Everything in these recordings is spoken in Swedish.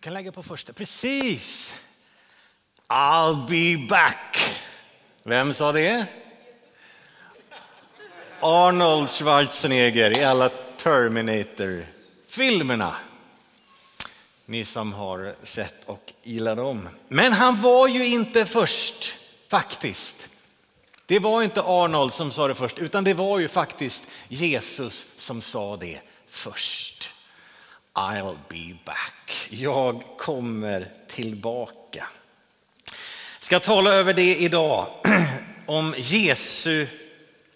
kan lägga på första. Precis! I'll be back. Vem sa det? Arnold Schwarzenegger i alla Terminator-filmerna. Ni som har sett och gillar dem. Men han var ju inte först, faktiskt. Det var inte Arnold som sa det först, utan det var ju faktiskt Jesus som sa det först. I'll be back. Jag kommer tillbaka. Jag ska tala över det idag, om Jesu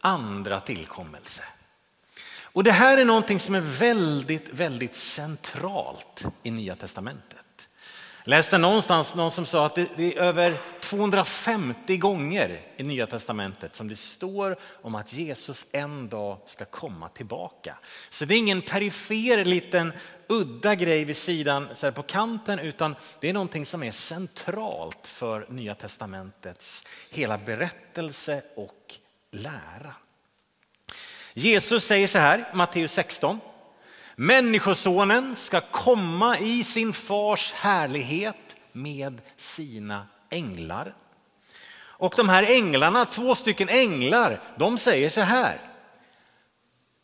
andra tillkommelse. Och det här är någonting som är väldigt, väldigt centralt i Nya Testamentet. Läste någonstans någon som sa att det, är över 250 gånger i Nya Testamentet som det står om att Jesus en dag ska komma tillbaka. Så det är ingen perifer liten udda grej vid sidan så på kanten utan det är någonting som är centralt för Nya Testamentets hela berättelse och lära. Jesus säger så här, Matteus 16. Människosonen ska komma i sin fars härlighet med sina änglar. Och de här änglarna, två stycken änglar, de säger så här.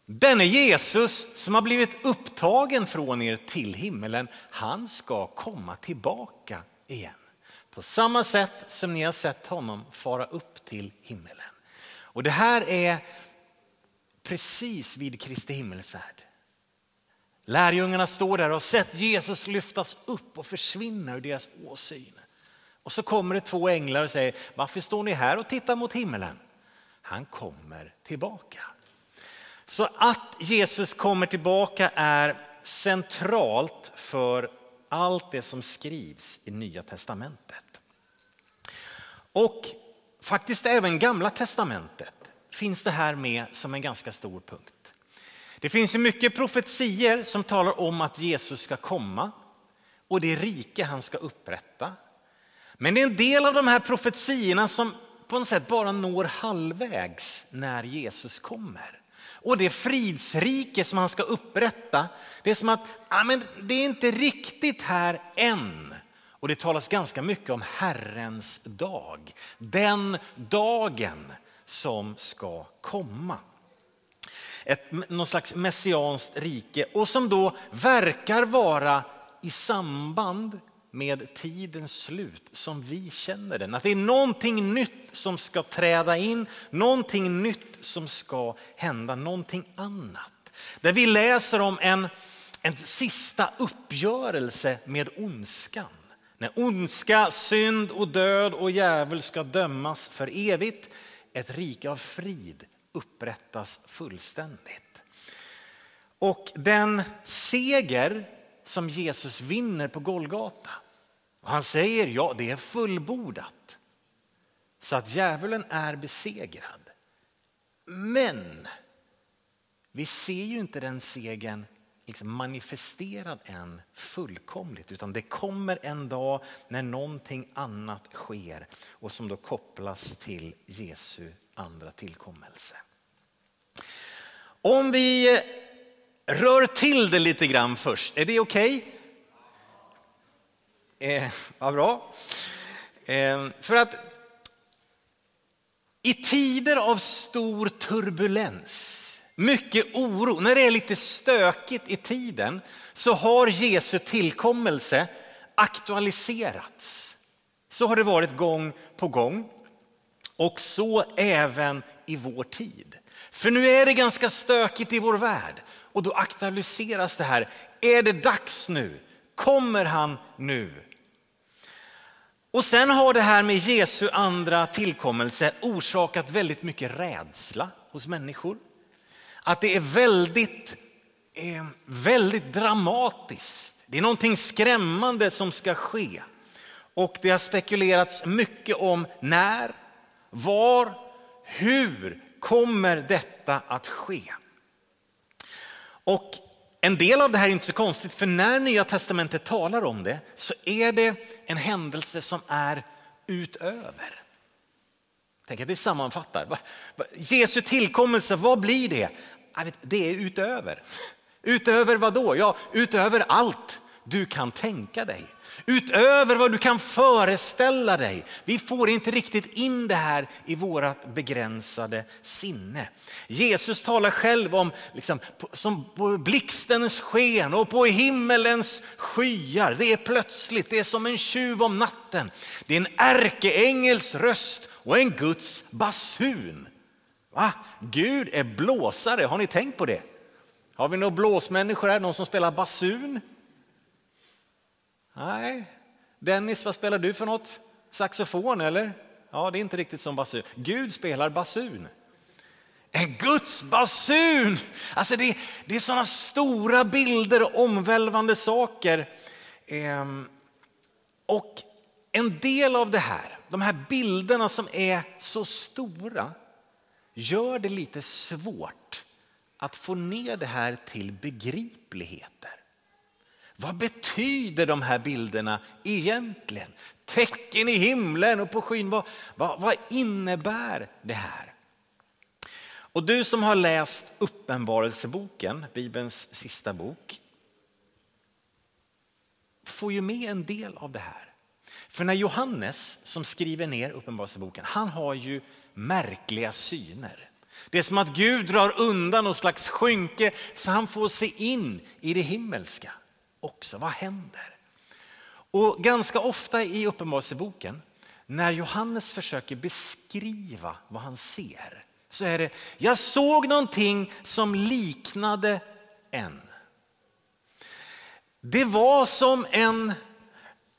Denne Jesus som har blivit upptagen från er till himmelen, han ska komma tillbaka igen. På samma sätt som ni har sett honom fara upp till himmelen. Och det här är precis vid Kristi himmelsfärd. Lärjungarna står där och har sett Jesus lyftas upp och försvinna ur deras åsyn. Och så kommer det två änglar och säger, varför står ni här och tittar mot himmelen? Han kommer tillbaka. Så att Jesus kommer tillbaka är centralt för allt det som skrivs i Nya Testamentet. Och faktiskt även Gamla Testamentet finns det här med som en ganska stor punkt. Det finns ju mycket profetier som talar om att Jesus ska komma och det rike han ska upprätta. Men det är en del av de här profetierna som på något sätt bara når halvvägs när Jesus kommer. Och det fridsrike som han ska upprätta, det är som att ja, men det är inte riktigt här än. Och det talas ganska mycket om Herrens dag, den dagen som ska komma. Ett, någon slags messianskt rike och som då verkar vara i samband med tidens slut som vi känner den. Att det är någonting nytt som ska träda in, någonting nytt som ska hända, någonting annat. Där vi läser om en, en sista uppgörelse med ondskan. När ondska, synd och död och djävul ska dömas för evigt ett rike av frid upprättas fullständigt. Och den seger som Jesus vinner på Golgata, och han säger ja det är fullbordat. Så att djävulen är besegrad. Men vi ser ju inte den segern liksom manifesterad än fullkomligt utan det kommer en dag när någonting annat sker och som då kopplas till Jesu andra tillkommelse. Om vi eh, rör till det lite grann först, är det okej? Okay? Eh, vad bra. Eh, för att i tider av stor turbulens mycket oro, när det är lite stökigt i tiden så har Jesu tillkommelse aktualiserats. Så har det varit gång på gång och så även i vår tid. För nu är det ganska stökigt i vår värld och då aktualiseras det här. Är det dags nu? Kommer han nu? Och sen har det här med Jesu andra tillkommelse orsakat väldigt mycket rädsla hos människor att det är väldigt, eh, väldigt dramatiskt. Det är någonting skrämmande som ska ske. Och det har spekulerats mycket om när, var, hur kommer detta att ske? Och en del av det här är inte så konstigt, för när Nya Testamentet talar om det så är det en händelse som är utöver. Tänk att det sammanfattar. Jesu tillkommelse, vad blir det? Det är utöver. Utöver vad då? Ja, utöver allt. du kan tänka dig. Utöver vad du kan föreställa dig. Vi får inte riktigt in det här i vårt begränsade sinne. Jesus talar själv om liksom, som på blixtens sken och på himmelens skyar. Det är plötsligt, det är som en tjuv om natten. Det är en ärkeängels röst och en Guds basun. Va? Gud är blåsare, har ni tänkt på det? Har vi några blåsmänniskor här, någon som spelar basun? Nej. Dennis, vad spelar du för något? Saxofon eller? Ja, det är inte riktigt som basun. Gud spelar basun. En Guds basun! Alltså det, det är sådana stora bilder och omvälvande saker. Ehm, och en del av det här, de här bilderna som är så stora, gör det lite svårt att få ner det här till begripligheter. Vad betyder de här bilderna egentligen? Tecken i himlen och på skyn, vad, vad, vad innebär det här? Och du som har läst Uppenbarelseboken, Bibelns sista bok, får ju med en del av det här. För när Johannes som skriver ner Uppenbarelseboken, han har ju märkliga syner. Det är som att Gud drar undan någon slags skynke så han får se in i det himmelska också. Vad händer? Och ganska ofta i Uppenbarelseboken när Johannes försöker beskriva vad han ser så är det, jag såg någonting som liknade en. Det var som en,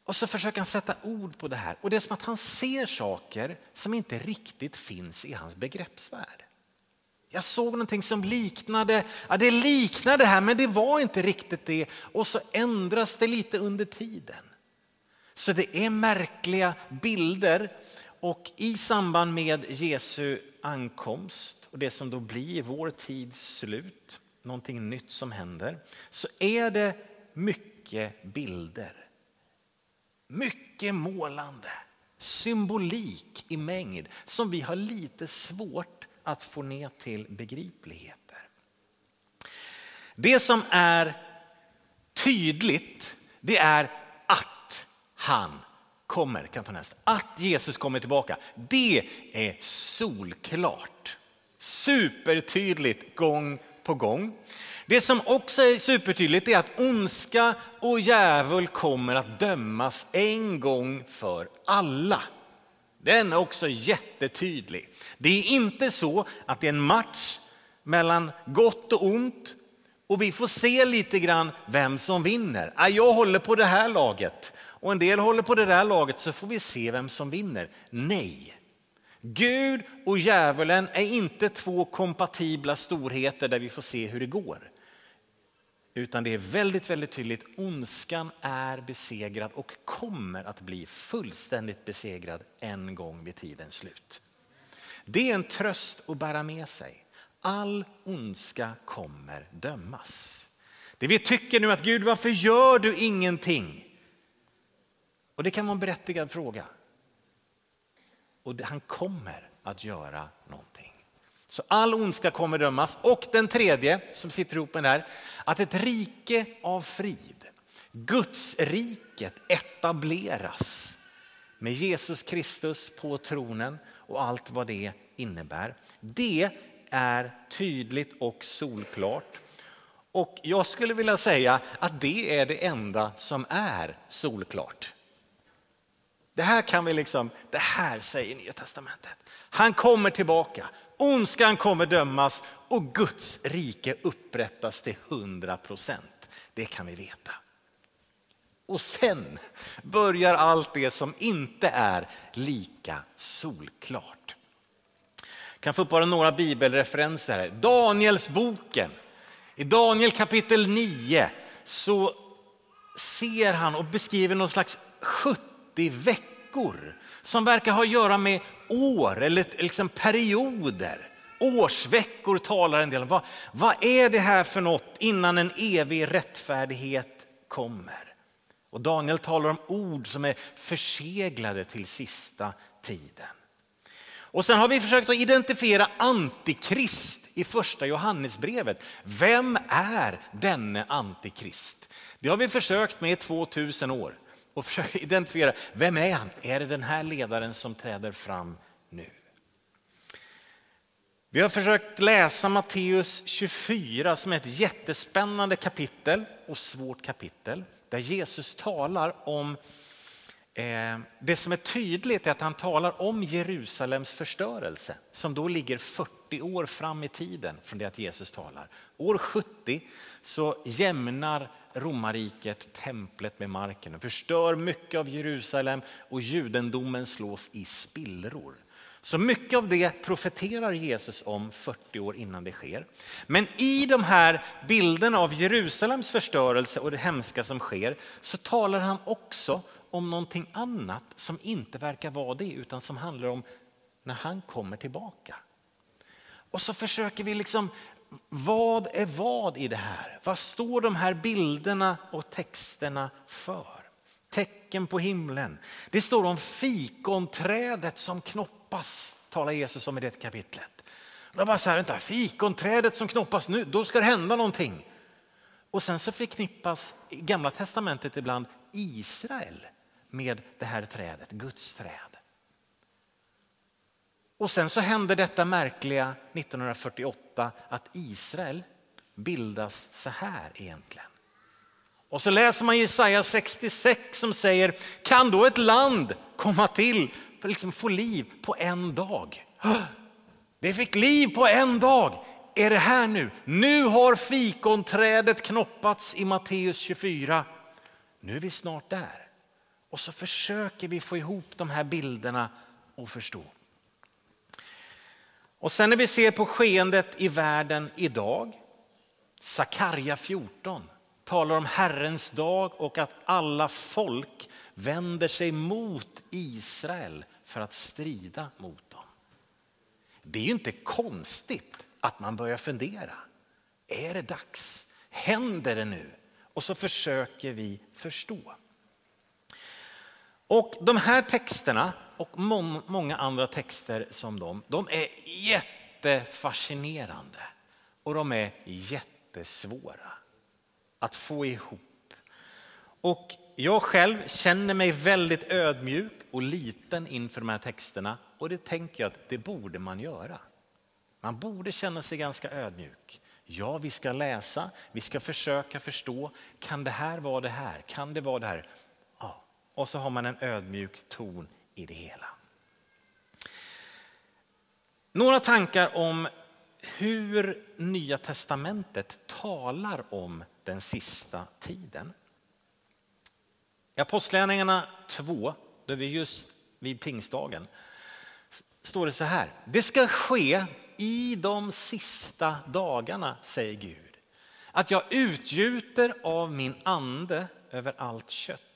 och så försöker han sätta ord på det här. Och det är som att han ser saker som inte riktigt finns i hans begreppsvärld. Jag såg någonting som liknade, ja det liknade det här men det var inte riktigt det. Och så ändras det lite under tiden. Så det är märkliga bilder och i samband med Jesu ankomst och det som då blir vår tids slut, någonting nytt som händer, så är det mycket bilder. Mycket målande, symbolik i mängd som vi har lite svårt att få ner till begripligheter. Det som är tydligt, det är att han kommer. Kan ta nästa. Att Jesus kommer tillbaka, det är solklart. Supertydligt gång på gång. Det som också är supertydligt är att ondska och djävul kommer att dömas en gång för alla. Den är också jättetydlig. Det är inte så att det är en match mellan gott och ont och vi får se lite grann vem som vinner. Jag håller på det här laget och en del håller på det där laget så får vi se vem som vinner. Nej, Gud och djävulen är inte två kompatibla storheter där vi får se hur det går. Utan det är väldigt, väldigt tydligt, ondskan är besegrad och kommer att bli fullständigt besegrad en gång vid tidens slut. Det är en tröst att bära med sig. All ondska kommer dömas. Det vi tycker nu att Gud, varför gör du ingenting? Och det kan vara en berättigad fråga. Och han kommer att göra någonting. Så all ondska kommer dömas. Och den tredje som sitter ihop med den här. att ett rike av frid, Guds riket etableras med Jesus Kristus på tronen och allt vad det innebär. Det är tydligt och solklart. Och jag skulle vilja säga att det är det enda som är solklart. Det här kan vi liksom, det här säger Nya Testamentet. Han kommer tillbaka, ondskan kommer dömas och Guds rike upprättas till 100 procent. Det kan vi veta. Och sen börjar allt det som inte är lika solklart. Jag kan få upp bara några bibelreferenser här. Danielsboken. I Daniel kapitel 9 så ser han och beskriver någon slags 70 veckor som verkar ha att göra med år eller liksom perioder. Årsveckor talar en del om. Vad, vad är det här för något innan en evig rättfärdighet kommer? Och Daniel talar om ord som är förseglade till sista tiden. Och sen har vi försökt att identifiera antikrist i första Johannesbrevet. Vem är denne antikrist? Det har vi försökt med i 2000 år och försöka identifiera, vem är han? Är det den här ledaren som träder fram nu? Vi har försökt läsa Matteus 24 som är ett jättespännande kapitel och svårt kapitel där Jesus talar om eh, det som är tydligt är att han talar om Jerusalems förstörelse som då ligger 40 40 år fram i tiden från det att Jesus talar. År 70 så jämnar romarriket templet med marken och förstör mycket av Jerusalem och judendomen slås i spillror. Så mycket av det profeterar Jesus om 40 år innan det sker. Men i de här bilderna av Jerusalems förstörelse och det hemska som sker så talar han också om någonting annat som inte verkar vara det utan som handlar om när han kommer tillbaka. Och så försöker vi liksom, vad är vad i det här? Vad står de här bilderna och texterna för? Tecken på himlen. Det står om fikonträdet som knoppas, talar Jesus om i det kapitlet. Och bara så här, vänta, fikonträdet som knoppas nu, då ska det hända någonting. Och sen så förknippas i gamla testamentet ibland Israel med det här trädet, Guds träd. Och sen så händer detta märkliga 1948 att Israel bildas så här egentligen. Och så läser man Jesaja 66 som säger, kan då ett land komma till, för liksom få liv på en dag? Det fick liv på en dag. Är det här nu? Nu har fikonträdet knoppats i Matteus 24. Nu är vi snart där. Och så försöker vi få ihop de här bilderna och förstå. Och sen när vi ser på skeendet i världen idag, Sakarja 14 talar om Herrens dag och att alla folk vänder sig mot Israel för att strida mot dem. Det är ju inte konstigt att man börjar fundera. Är det dags? Händer det nu? Och så försöker vi förstå. Och de här texterna och många andra texter som de, de är jättefascinerande och de är jättesvåra att få ihop. Och jag själv känner mig väldigt ödmjuk och liten inför de här texterna och det tänker jag att det borde man göra. Man borde känna sig ganska ödmjuk. Ja, vi ska läsa, vi ska försöka förstå. Kan det här vara det här? Kan det vara det här? Ja. Och så har man en ödmjuk ton i det hela. Några tankar om hur Nya testamentet talar om den sista tiden. I Apostlagärningarna 2, då vi just vid pingstdagen, står det så här. Det ska ske i de sista dagarna, säger Gud, att jag utgjuter av min ande över allt kött.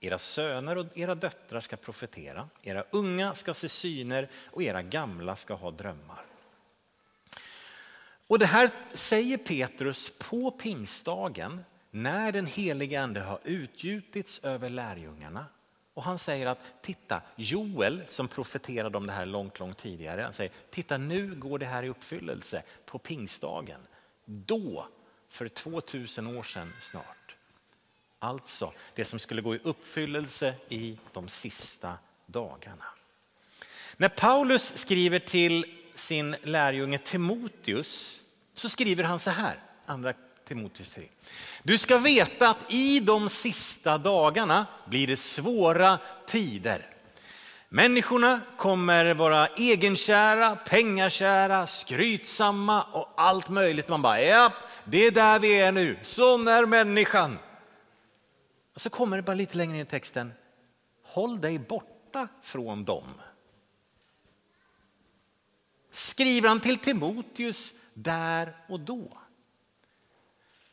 Era söner och era döttrar ska profetera, era unga ska se syner och era gamla ska ha drömmar. Och det här säger Petrus på pingstdagen när den helige ande har utgjutits över lärjungarna. Och han säger att titta, Joel som profeterade om det här långt, långt tidigare, han säger titta nu går det här i uppfyllelse på pingstdagen. Då, för 2000 år sedan snart. Alltså det som skulle gå i uppfyllelse i de sista dagarna. När Paulus skriver till sin lärjunge Timoteus så skriver han så här, andra Timoteus 3. Du ska veta att i de sista dagarna blir det svåra tider. Människorna kommer vara egenkära, pengakära, skrytsamma och allt möjligt. Man bara, ja, det är där vi är nu. Sån är människan. Och så kommer det bara lite längre ner i texten. Håll dig borta från dem skriver han till Timoteus där och då.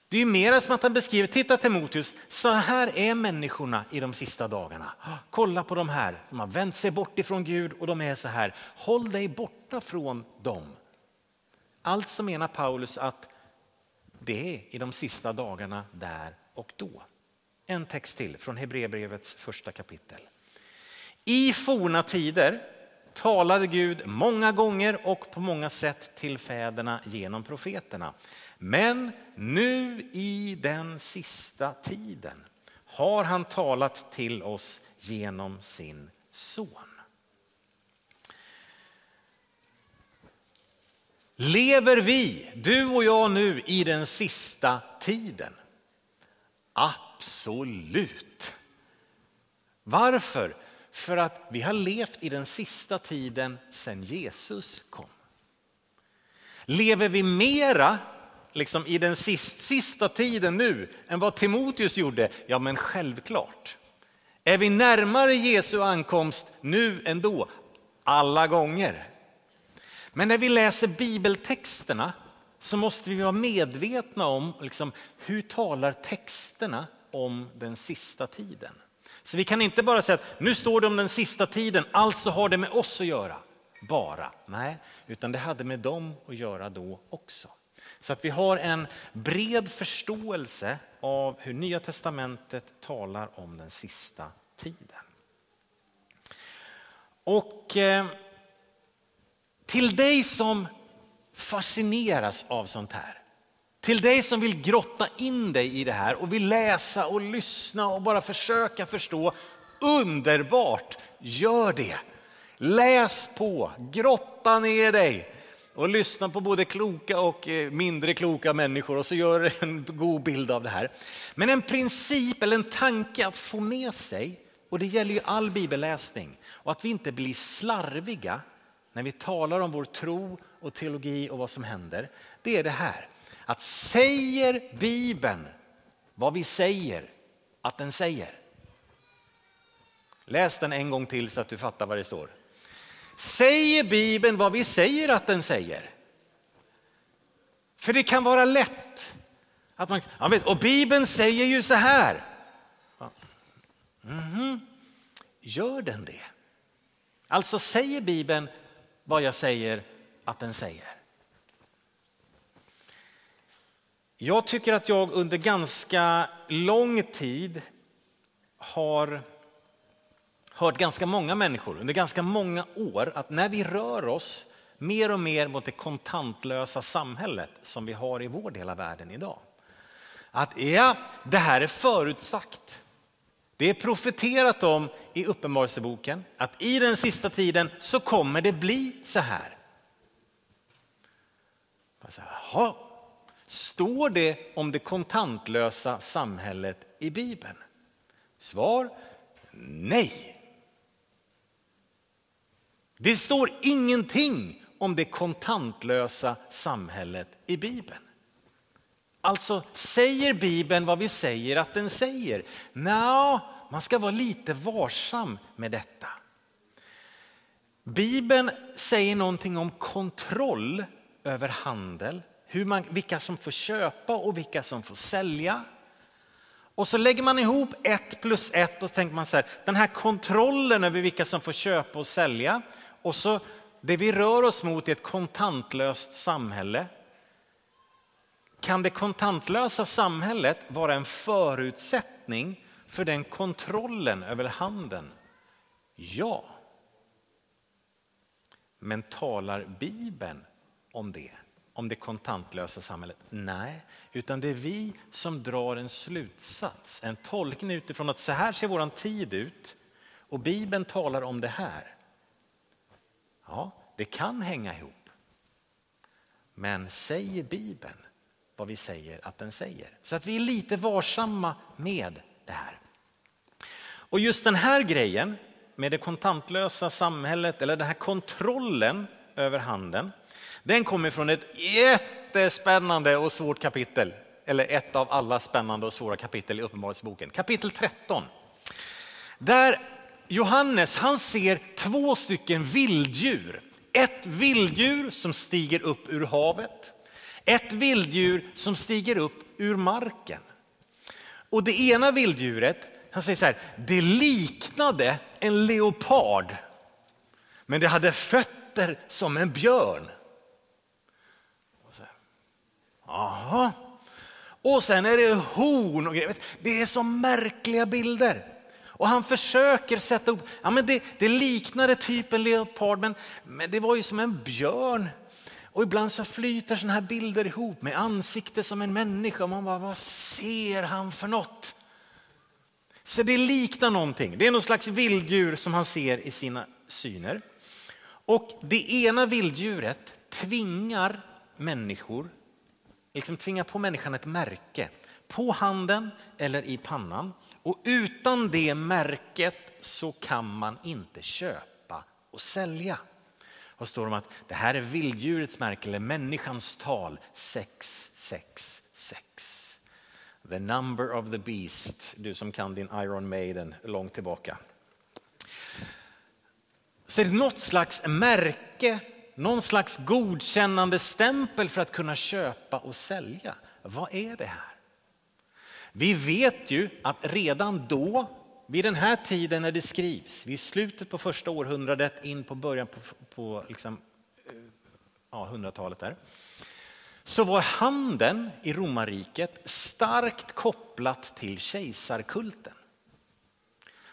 Det är mer som att han beskriver, titta Timoteus, så här är människorna i de sista dagarna. Kolla på de här, de har vänt sig bort ifrån Gud och de är så här. Håll dig borta från dem. Alltså menar Paulus att det är i de sista dagarna där och då. En text till från Hebreerbrevets första kapitel. I forna tider talade Gud många gånger och på många sätt till fäderna genom profeterna. Men nu i den sista tiden har han talat till oss genom sin son. Lever vi, du och jag nu, i den sista tiden? Absolut. Varför? För att vi har levt i den sista tiden sedan Jesus kom. Lever vi mera liksom i den sist, sista tiden nu än vad Timoteus gjorde? Ja, men självklart. Är vi närmare Jesu ankomst nu än då? Alla gånger. Men när vi läser bibeltexterna så måste vi vara medvetna om liksom, hur talar texterna om den sista tiden. Så vi kan inte bara säga att nu står det om den sista tiden, alltså har det med oss att göra. Bara. Nej, utan det hade med dem att göra då också. Så att vi har en bred förståelse av hur Nya Testamentet talar om den sista tiden. Och eh, till dig som fascineras av sånt här, till dig som vill grotta in dig i det här och vill läsa och lyssna och bara försöka förstå, underbart, gör det. Läs på, grotta ner dig och lyssna på både kloka och eh, mindre kloka människor och så gör en god bild av det här. Men en princip eller en tanke att få med sig, och det gäller ju all bibelläsning, och att vi inte blir slarviga när vi talar om vår tro och teologi och vad som händer, det är det här. Att säger Bibeln vad vi säger att den säger? Läs den en gång till så att du fattar vad det står. Säger Bibeln vad vi säger att den säger? För det kan vara lätt att man, ja, vet, och Bibeln säger ju så här. Mm -hmm. Gör den det? Alltså säger Bibeln vad jag säger att den säger? Jag tycker att jag under ganska lång tid har hört ganska många människor under ganska många år att när vi rör oss mer och mer mot det kontantlösa samhället som vi har i vår del av världen idag. Att ja, det här är förutsagt. Det är profeterat om i Uppenbarelseboken att i den sista tiden så kommer det bli så här. Jaha, står det om det kontantlösa samhället i Bibeln? Svar nej. Det står ingenting om det kontantlösa samhället i Bibeln. Alltså, säger Bibeln vad vi säger att den säger? Nå, man ska vara lite varsam med detta. Bibeln säger någonting om kontroll över handel, hur man, vilka som får köpa och vilka som får sälja. Och så lägger man ihop ett plus ett och så tänker man så här, den här kontrollen över vilka som får köpa och sälja och så det vi rör oss mot är ett kontantlöst samhälle. Kan det kontantlösa samhället vara en förutsättning för den kontrollen över handeln? Ja. Men talar Bibeln om det? Om det kontantlösa samhället? Nej, utan det är vi som drar en slutsats, en tolkning utifrån att så här ser våran tid ut och Bibeln talar om det här. Ja, det kan hänga ihop. Men säger Bibeln vad vi säger att den säger? Så att vi är lite varsamma med det här. Och just den här grejen med det kontantlösa samhället eller den här kontrollen över handeln. Den kommer från ett jättespännande och svårt kapitel. Eller ett av alla spännande och svåra kapitel i Uppenbarelseboken. Kapitel 13. Där Johannes han ser två stycken vilddjur. Ett vilddjur som stiger upp ur havet. Ett vilddjur som stiger upp ur marken. Och det ena vilddjuret, han säger så här, det liknade en leopard. Men det hade fötter som en björn. Och sen är det horn och grejer. Det är så märkliga bilder. Och han försöker sätta upp, ja men det, det liknade typ en leopard men, men det var ju som en björn. Och ibland så flyter sådana här bilder ihop med ansikte som en människa och man bara, vad ser han för något? Så det liknar någonting. Det är någon slags vilddjur som han ser i sina syner. Och det ena vilddjuret tvingar människor, liksom tvingar på människan ett märke på handen eller i pannan. Och utan det märket så kan man inte köpa och sälja. Och står det om att det här är vilddjurets märke eller människans tal 666. The number of the beast, du som kan din Iron Maiden långt tillbaka. Så är det något slags märke, någon slags godkännande stämpel för att kunna köpa och sälja. Vad är det här? Vi vet ju att redan då, vid den här tiden när det skrivs, vid slutet på första århundradet in på början på, på liksom, eh, ja, 100-talet där, så var handeln i romarriket starkt kopplat till kejsarkulten.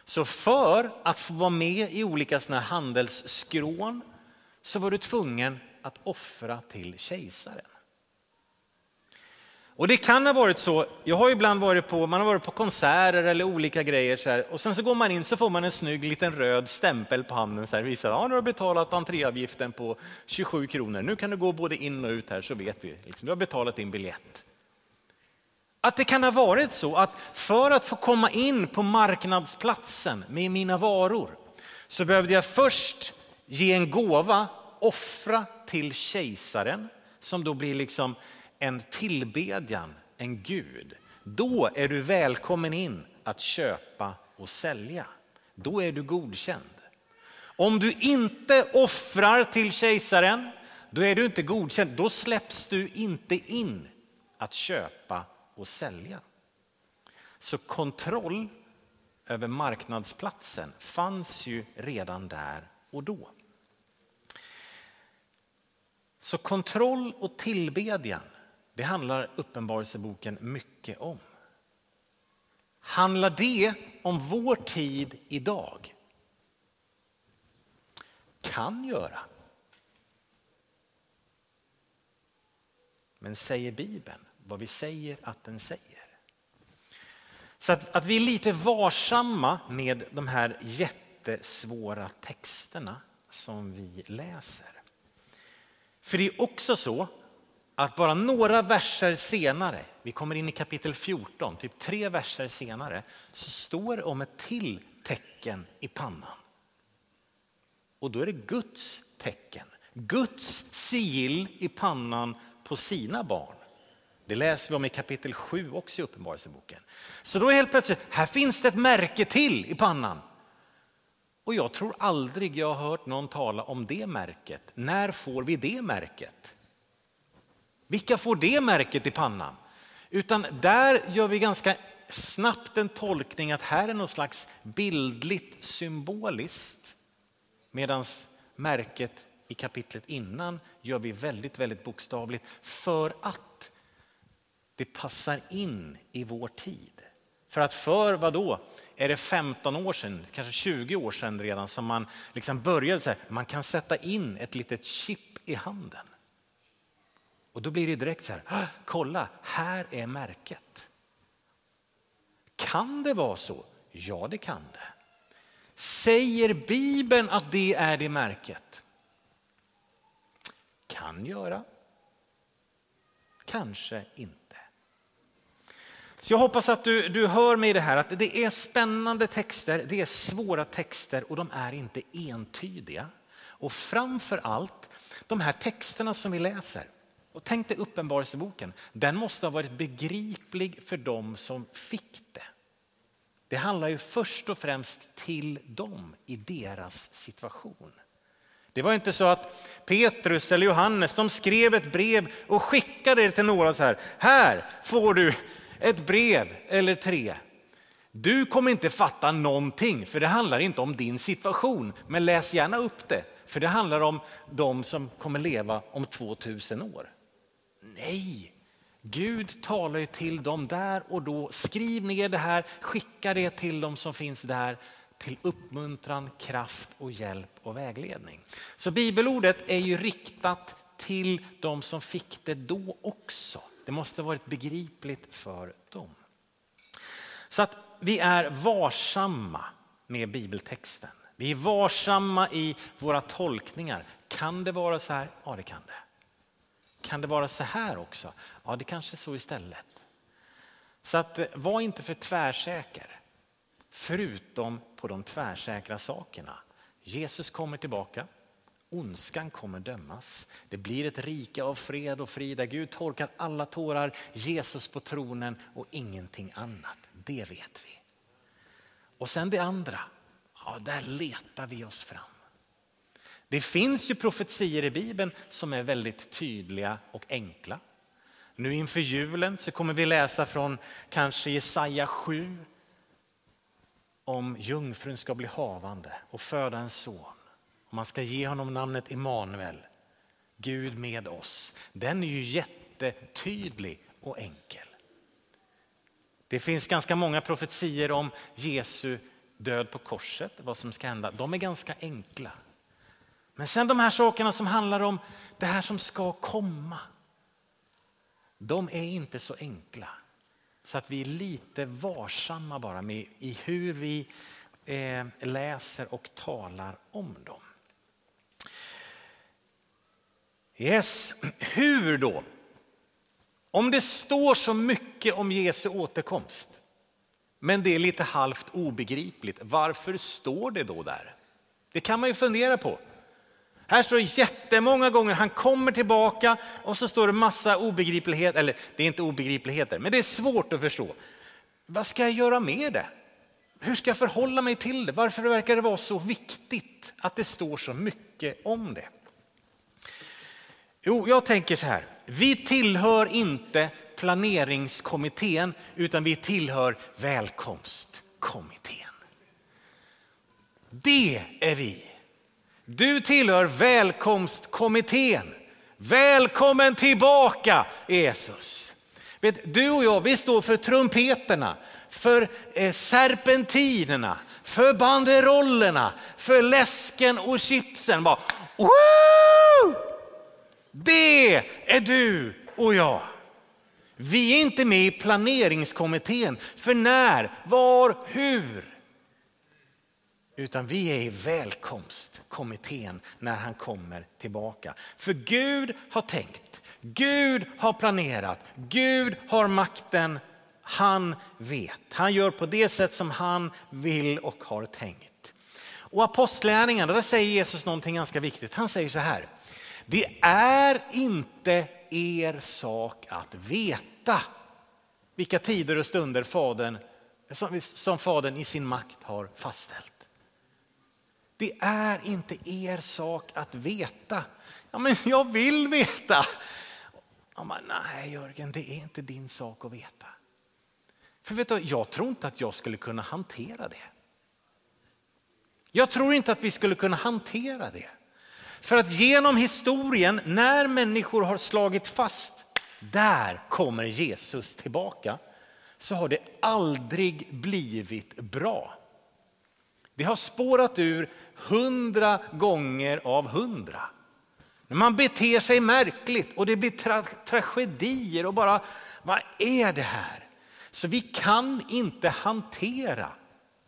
Så för att få vara med i olika såna handelsskrån så var du tvungen att offra till kejsaren. Och det kan ha varit så, jag har ibland varit på, man har varit på konserter eller olika grejer så här, och sen så går man in så får man en snygg liten röd stämpel på handen så här, visar att ja, du har betalat entréavgiften på 27 kronor, nu kan du gå både in och ut här så vet vi, liksom, du har betalat din biljett. Att det kan ha varit så att för att få komma in på marknadsplatsen med mina varor så behövde jag först ge en gåva, offra till kejsaren som då blir liksom en tillbedjan, en Gud, då är du välkommen in att köpa och sälja. Då är du godkänd. Om du inte offrar till kejsaren, då är du inte godkänd. Då släpps du inte in att köpa och sälja. Så kontroll över marknadsplatsen fanns ju redan där och då. Så kontroll och tillbedjan det handlar Uppenbarelseboken mycket om. Handlar det om vår tid idag? Kan göra. Men säger Bibeln vad vi säger att den säger? Så att, att vi är lite varsamma med de här jättesvåra texterna som vi läser. För det är också så att bara några verser senare, vi kommer in i kapitel 14, typ tre verser senare, så står det om ett till tecken i pannan. Och då är det Guds tecken, Guds sigill i pannan på sina barn. Det läser vi om i kapitel 7 också i Uppenbarelseboken. Så då helt plötsligt, här finns det ett märke till i pannan. Och jag tror aldrig jag har hört någon tala om det märket. När får vi det märket? Vilka får det märket i pannan? Utan där gör vi ganska snabbt en tolkning att här är något slags bildligt symboliskt. Medan märket i kapitlet innan gör vi väldigt, väldigt bokstavligt för att det passar in i vår tid. För att för vad då? Är det 15 år sedan, kanske 20 år sedan redan som man liksom började så här, man kan sätta in ett litet chip i handen. Och då blir det direkt så här, kolla, här är märket. Kan det vara så? Ja, det kan det. Säger Bibeln att det är det märket? Kan göra. Kanske inte. Så jag hoppas att du, du hör mig i det här att det är spännande texter, det är svåra texter och de är inte entydiga. Och framför allt de här texterna som vi läser, och tänk dig Uppenbarelseboken, den måste ha varit begriplig för dem som fick det. Det handlar ju först och främst till dem i deras situation. Det var inte så att Petrus eller Johannes de skrev ett brev och skickade det till några så här. Här får du ett brev eller tre. Du kommer inte fatta någonting för det handlar inte om din situation. Men läs gärna upp det för det handlar om de som kommer leva om 2000 år. Nej, Gud talar ju till dem där och då. Skriv ner det här, skicka det till dem som finns där till uppmuntran, kraft och hjälp och vägledning. Så bibelordet är ju riktat till de som fick det då också. Det måste varit begripligt för dem. Så att vi är varsamma med bibeltexten. Vi är varsamma i våra tolkningar. Kan det vara så här? Ja, det kan det. Kan det vara så här också? Ja, det kanske är så istället. Så att, eh, var inte för tvärsäker. Förutom på de tvärsäkra sakerna. Jesus kommer tillbaka. Ondskan kommer dömas. Det blir ett rike av fred och frid där Gud torkar alla tårar, Jesus på tronen och ingenting annat. Det vet vi. Och sen det andra, ja, där letar vi oss fram. Det finns ju profetier i Bibeln som är väldigt tydliga och enkla. Nu inför julen så kommer vi läsa från kanske Jesaja 7 om jungfrun ska bli havande och föda en son. Man ska ge honom namnet Immanuel, Gud med oss. Den är ju jättetydlig och enkel. Det finns ganska många profetier om Jesu död på korset, vad som ska hända. De är ganska enkla. Men sen de här sakerna som handlar om det här som ska komma. De är inte så enkla. Så att vi är lite varsamma bara med i hur vi eh, läser och talar om dem. Yes, hur då? Om det står så mycket om Jesu återkomst, men det är lite halvt obegripligt, varför står det då där? Det kan man ju fundera på. Här står det jättemånga gånger, han kommer tillbaka och så står det massa obegripligheter, eller det är inte obegripligheter, men det är svårt att förstå. Vad ska jag göra med det? Hur ska jag förhålla mig till det? Varför verkar det vara så viktigt att det står så mycket om det? Jo, jag tänker så här. Vi tillhör inte planeringskommittén utan vi tillhör välkomstkommittén. Det är vi. Du tillhör välkomstkommittén. Välkommen tillbaka Jesus. Vet, du och jag, vi står för trumpeterna, för eh, serpentinerna, för banderollerna, för läsken och chipsen. Bara, Woo! Det är du och jag. Vi är inte med i planeringskommittén för när, var, hur. Utan vi är i välkomstkommittén när han kommer tillbaka. För Gud har tänkt, Gud har planerat, Gud har makten, han vet. Han gör på det sätt som han vill och har tänkt. Och apostlärningarna, där säger Jesus någonting ganska viktigt. Han säger så här, det är inte er sak att veta vilka tider och stunder fadern, som Fadern i sin makt har fastställt. Det är inte er sak att veta. Ja, men jag vill veta. Ja, men nej Jörgen, det är inte din sak att veta. För vet du, jag tror inte att jag skulle kunna hantera det. Jag tror inte att vi skulle kunna hantera det. För att genom historien, när människor har slagit fast, där kommer Jesus tillbaka, så har det aldrig blivit bra. Det har spårat ur hundra gånger av hundra. Man beter sig märkligt och det blir tra tragedier och bara, vad är det här? Så vi kan inte hantera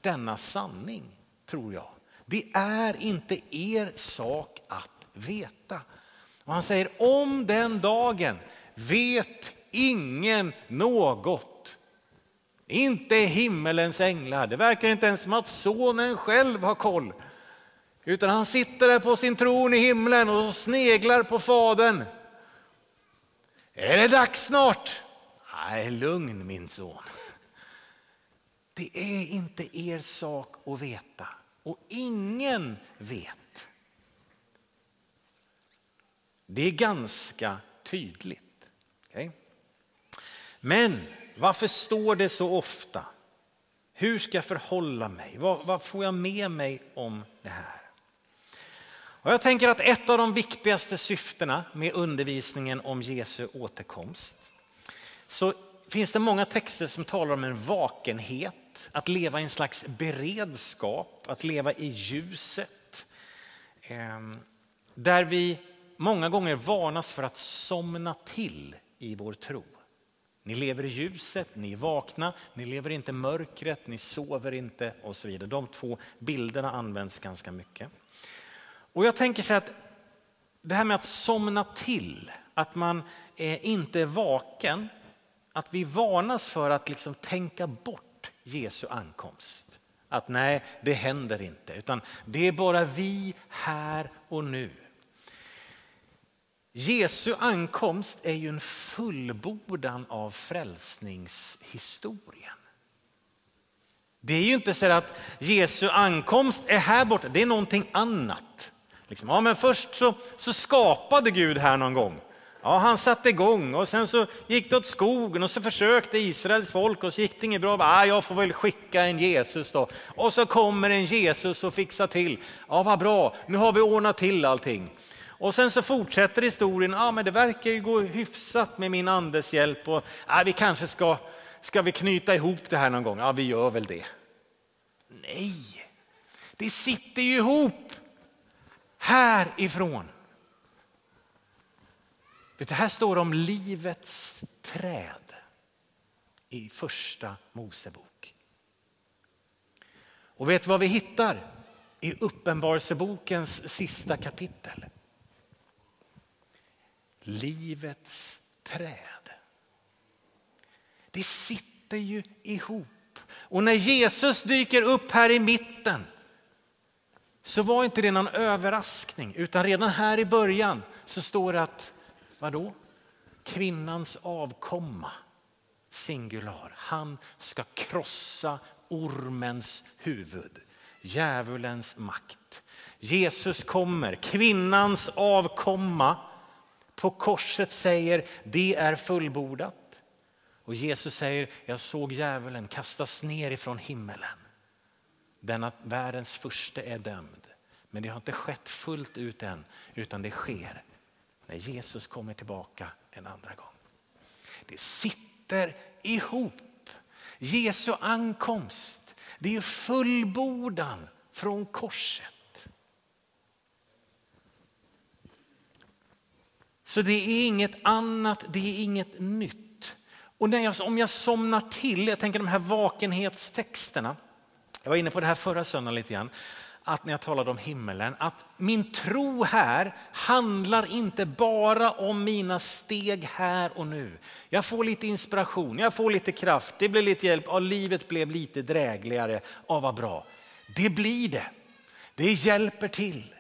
denna sanning, tror jag. Det är inte er sak att veta. Och han säger om den dagen vet ingen något. Inte himmelens änglar. Det verkar inte ens som att sonen själv har koll. Utan han sitter där på sin tron i himlen och sneglar på fadern. Är det dags snart? Nej, lugn min son. Det är inte er sak att veta och ingen vet. Det är ganska tydligt. Okay? Men varför står det så ofta? Hur ska jag förhålla mig? Vad, vad får jag med mig om det här? Och jag tänker att ett av de viktigaste syftena med undervisningen om Jesu återkomst så finns det många texter som talar om en vakenhet, att leva i en slags beredskap, att leva i ljuset. Ehm, där vi många gånger varnas för att somna till i vår tro. Ni lever i ljuset, ni är vakna, ni lever inte i mörkret, ni sover inte och så vidare. De två bilderna används ganska mycket. Och jag tänker så att det här med att somna till, att man eh, inte är vaken, att vi varnas för att liksom tänka bort Jesu ankomst. Att nej, det händer inte, utan det är bara vi här och nu. Jesu ankomst är ju en fullbordan av frälsningshistorien. Det är ju inte så att Jesu ankomst är här borta, det är någonting annat. Liksom, ja, men först så, så skapade Gud här någon gång. Ja, han satte igång och sen så gick det åt skogen och så försökte Israels folk och så gick det inget bra. Ah, jag får väl skicka en Jesus då. Och så kommer en Jesus och fixar till. Ja, vad bra, nu har vi ordnat till allting. Och sen så fortsätter historien, ja men det verkar ju gå hyfsat med min andes hjälp och ah, vi kanske ska, ska vi knyta ihop det här någon gång? Ja, vi gör väl det. Nej, det sitter ju ihop härifrån. Vet du, här står det om livets träd i första Mosebok. Och vet du vad vi hittar i Uppenbarelsebokens sista kapitel? livets träd. Det sitter ju ihop. Och när Jesus dyker upp här i mitten så var inte det någon överraskning utan redan här i början så står det att, vadå? Kvinnans avkomma, singular, han ska krossa ormens huvud, djävulens makt. Jesus kommer, kvinnans avkomma på korset säger det är fullbordat. Och Jesus säger jag såg djävulen kastas ner ifrån himmelen. Denna världens första är dömd. Men det har inte skett fullt ut än utan det sker när Jesus kommer tillbaka en andra gång. Det sitter ihop. Jesu ankomst, det är fullbordan från korset. Så det är inget annat, det är inget nytt. Och när jag, om jag somnar till, jag tänker de här vakenhetstexterna. Jag var inne på det här förra söndagen lite grann. Att när jag talade om himmelen, att min tro här handlar inte bara om mina steg här och nu. Jag får lite inspiration, jag får lite kraft, det blir lite hjälp, och livet blev lite drägligare. Ja, vad bra. Det blir det. Det hjälper till.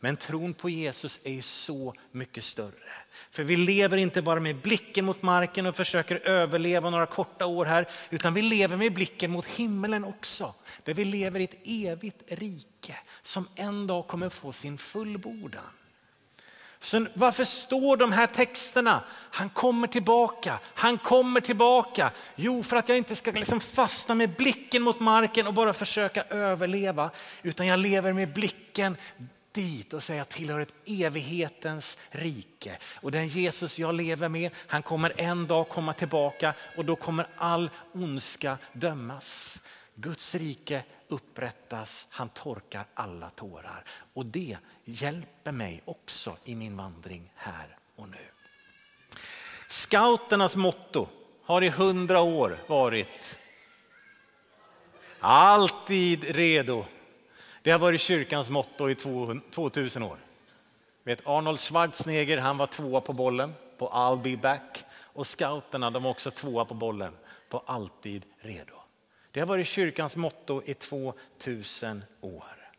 Men tron på Jesus är så mycket större. För vi lever inte bara med blicken mot marken och försöker överleva några korta år här, utan vi lever med blicken mot himmelen också. Där vi lever i ett evigt rike som en dag kommer få sin fullbordan. Så varför står de här texterna? Han kommer tillbaka, han kommer tillbaka. Jo, för att jag inte ska liksom fastna med blicken mot marken och bara försöka överleva, utan jag lever med blicken dit och säger att jag tillhör ett evighetens rike. Och den Jesus jag lever med, han kommer en dag komma tillbaka och då kommer all ondska dömas. Guds rike upprättas, han torkar alla tårar. Och det hjälper mig också i min vandring här och nu. Scouternas motto har i hundra år varit alltid redo det har varit kyrkans motto i 2000 år. Vet, Arnold Schwarzenegger han var tvåa på bollen på I'll be back och scouterna de var också tvåa på bollen på alltid redo. Det har varit kyrkans motto i 2000 år.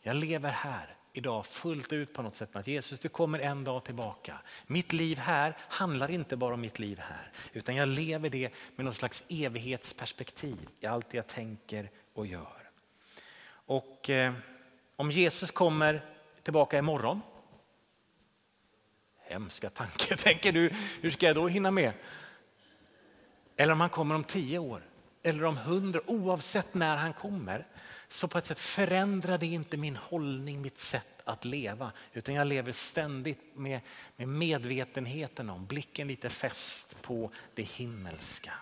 Jag lever här idag fullt ut på något sätt med att Jesus du kommer en dag tillbaka. Mitt liv här handlar inte bara om mitt liv här utan jag lever det med något slags evighetsperspektiv i allt jag tänker och gör. Och eh, om Jesus kommer tillbaka imorgon, hemska tanke, tänker du, hur ska jag då hinna med? Eller om han kommer om tio år, eller om hundra, oavsett när han kommer, så på ett sätt förändrar det inte min hållning, mitt sätt att leva. Utan jag lever ständigt med, med medvetenheten om, blicken lite fäst på det himmelska.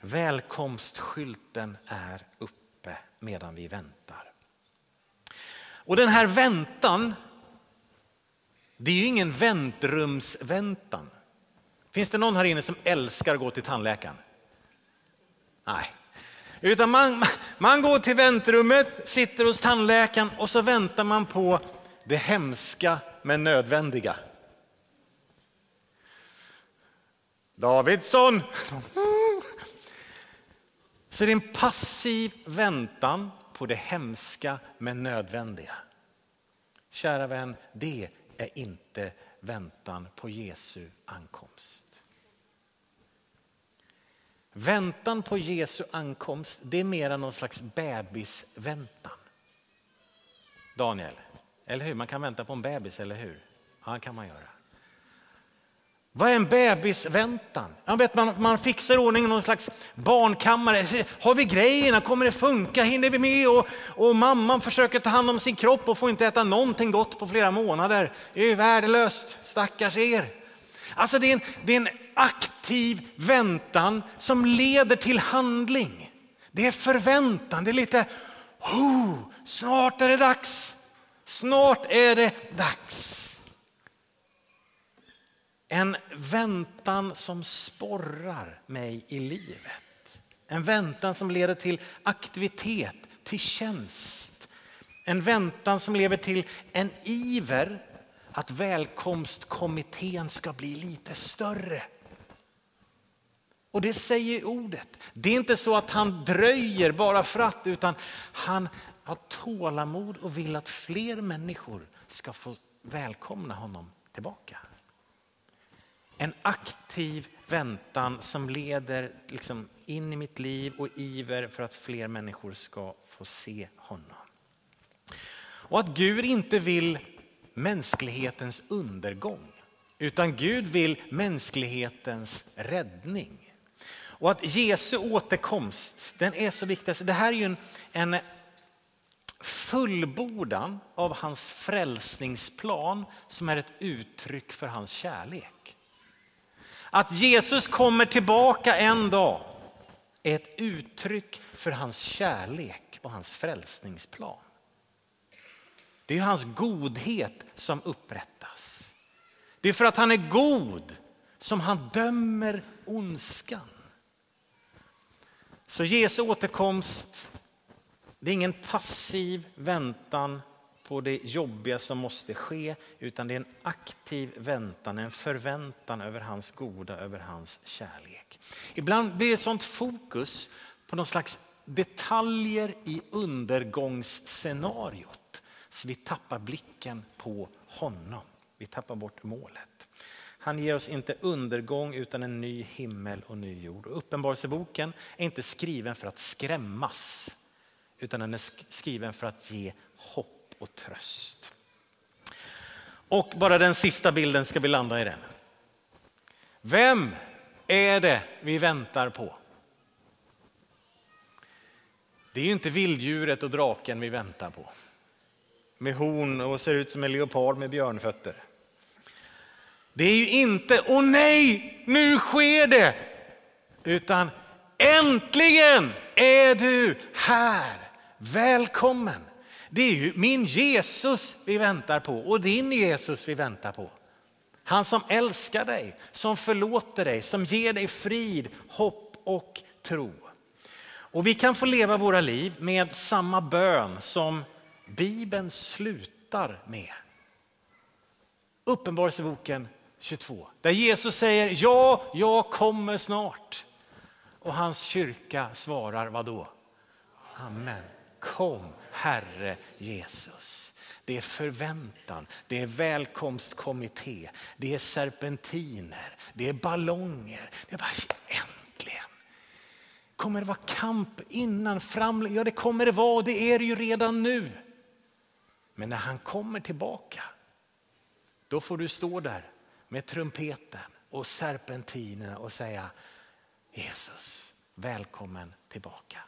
Välkomstskylten är uppe medan vi väntar. Och den här väntan, det är ju ingen väntrumsväntan. Finns det någon här inne som älskar att gå till tandläkaren? Nej. Utan man, man går till väntrummet, sitter hos tandläkaren och så väntar man på det hemska men nödvändiga. Davidsson! Så det är en passiv väntan på det hemska men nödvändiga. Kära vän, det är inte väntan på Jesu ankomst. Väntan på Jesu ankomst det är mer någon slags bebisväntan. Daniel, eller hur? Man kan vänta på en bebis, eller hur? Ja, det kan man göra. Vad är en bebisväntan? Jag vet, man, man fixar ordning någon slags barnkammare. Har vi grejerna? Kommer det funka? Hinner vi med? Och, och mamman försöker ta hand om sin kropp och får inte äta någonting gott på flera månader. Det är ju värdelöst, stackars er. Alltså det är, en, det är en aktiv väntan som leder till handling. Det är förväntan, det är lite, oh, snart är det dags. Snart är det dags. En väntan som sporrar mig i livet. En väntan som leder till aktivitet, till tjänst. En väntan som leder till en iver att välkomstkommittén ska bli lite större. Och det säger ordet. Det är inte så att han dröjer bara för att, utan han har tålamod och vill att fler människor ska få välkomna honom tillbaka. En aktiv väntan som leder liksom in i mitt liv och iver för att fler människor ska få se honom. Och att Gud inte vill mänsklighetens undergång utan Gud vill mänsklighetens räddning. Och att Jesu återkomst, den är så viktig. Alltså, det här är ju en, en fullbordan av hans frälsningsplan som är ett uttryck för hans kärlek. Att Jesus kommer tillbaka en dag är ett uttryck för hans kärlek och hans frälsningsplan. Det är hans godhet som upprättas. Det är för att han är god som han dömer ondskan. Så Jesu återkomst, det är ingen passiv väntan på det jobbiga som måste ske, utan det är en aktiv väntan, en förväntan över hans goda, över hans kärlek. Ibland blir det sånt fokus på någon slags detaljer i undergångsscenariot så vi tappar blicken på honom. Vi tappar bort målet. Han ger oss inte undergång utan en ny himmel och ny jord. Uppenbarelseboken är inte skriven för att skrämmas utan den är skriven för att ge hopp och tröst. Och bara den sista bilden ska vi landa i den. Vem är det vi väntar på? Det är ju inte vilddjuret och draken vi väntar på. Med horn och ser ut som en leopard med björnfötter. Det är ju inte, åh nej, nu sker det! Utan äntligen är du här, välkommen. Det är ju min Jesus vi väntar på och din Jesus vi väntar på. Han som älskar dig, som förlåter dig, som ger dig frid, hopp och tro. Och vi kan få leva våra liv med samma bön som Bibeln slutar med. Uppenbarelseboken 22, där Jesus säger ja, jag kommer snart. Och hans kyrka svarar vad då? Amen. Kom Herre Jesus. Det är förväntan, det är välkomstkommitté, det är serpentiner, det är ballonger. Det är bara äntligen. Kommer det vara kamp innan, fram? Ja det kommer det vara, det är det ju redan nu. Men när han kommer tillbaka, då får du stå där med trumpeten och serpentinerna och säga Jesus, välkommen tillbaka.